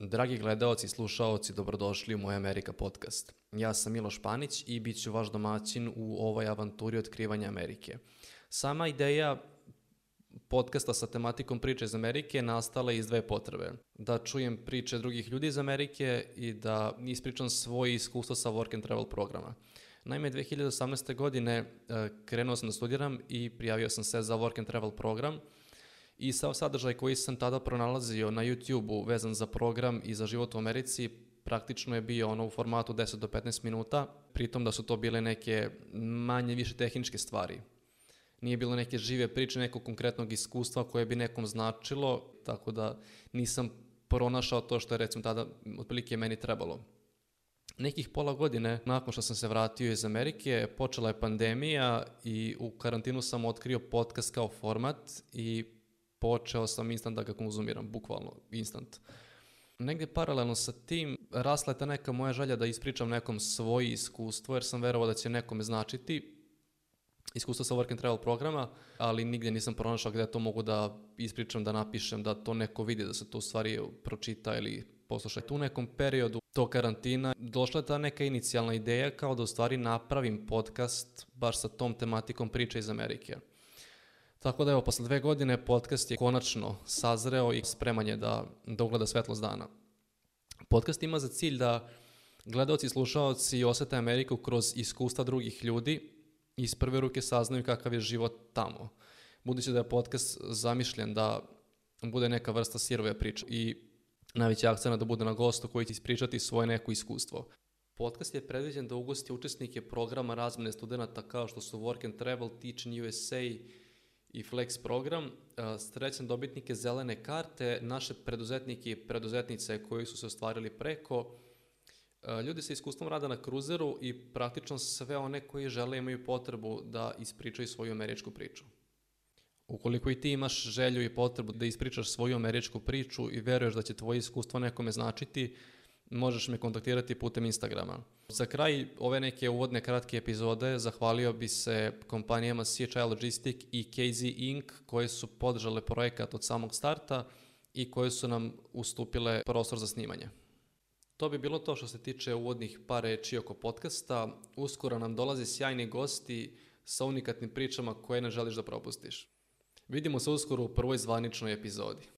Dragi gledaoci i slušaoci, dobrodošli u moj Amerika podcast. Ja sam Miloš Panić i bit ću vaš domaćin u ovoj avanturi otkrivanja Amerike. Sama ideja podcasta sa tematikom priče iz Amerike nastala iz dve potrebe. Da čujem priče drugih ljudi iz Amerike i da ispričam svoje iskustvo sa work and travel programa. Naime, 2018. godine eh, krenuo sam da studiram i prijavio sam se za work and travel program – i sav sadržaj koji sam tada pronalazio na YouTube-u vezan za program i za život u Americi praktično je bio ono u formatu 10 do 15 minuta, pritom da su to bile neke manje više tehničke stvari. Nije bilo neke žive priče, nekog konkretnog iskustva koje bi nekom značilo, tako da nisam pronašao to što je recimo tada otprilike meni trebalo. Nekih pola godine nakon što sam se vratio iz Amerike, počela je pandemija i u karantinu sam otkrio podcast kao format i počeo sam instant da ga konzumiram, bukvalno instant. Negdje paralelno sa tim rasla je ta neka moja želja da ispričam nekom svoje iskustvo, jer sam verovao da će nekome značiti iskustvo sa work and travel programa, ali nigdje nisam pronašao gde to mogu da ispričam, da napišem, da to neko vidi, da se to u stvari pročita ili posluša. Tu nekom periodu to karantina došla je ta neka inicijalna ideja kao da u stvari napravim podcast baš sa tom tematikom priče iz Amerike. Tako da evo, posle dve godine podcast je konačno sazreo i spreman je da, da ugleda svetlost dana. Podcast ima za cilj da gledalci i slušalci osete Ameriku kroz iskustva drugih ljudi i iz prve ruke saznaju kakav je život tamo. Budući da je podcast zamišljen da bude neka vrsta sirove priče i najveći akcena da bude na gostu koji će ispričati svoje neko iskustvo. Podcast je predviđen da ugosti učesnike programa razmene studenta kao što su Work and Travel, Teaching USA, i Flex program. Srećan dobitnike zelene karte, naše preduzetnike i preduzetnice koji su se ostvarili preko, ljudi sa iskustvom rada na kruzeru i praktično sve one koji žele imaju potrebu da ispričaju svoju američku priču. Ukoliko i ti imaš želju i potrebu da ispričaš svoju američku priču i veruješ da će tvoje iskustvo nekome značiti, možeš me kontaktirati putem Instagrama. Za kraj ove neke uvodne kratke epizode zahvalio bi se kompanijama CHI Logistic i KZ Inc. koje su podržale projekat od samog starta i koje su nam ustupile prostor za snimanje. To bi bilo to što se tiče uvodnih par reči oko podcasta. Uskoro nam dolaze sjajni gosti sa unikatnim pričama koje ne želiš da propustiš. Vidimo se uskoro u prvoj zvaničnoj epizodi.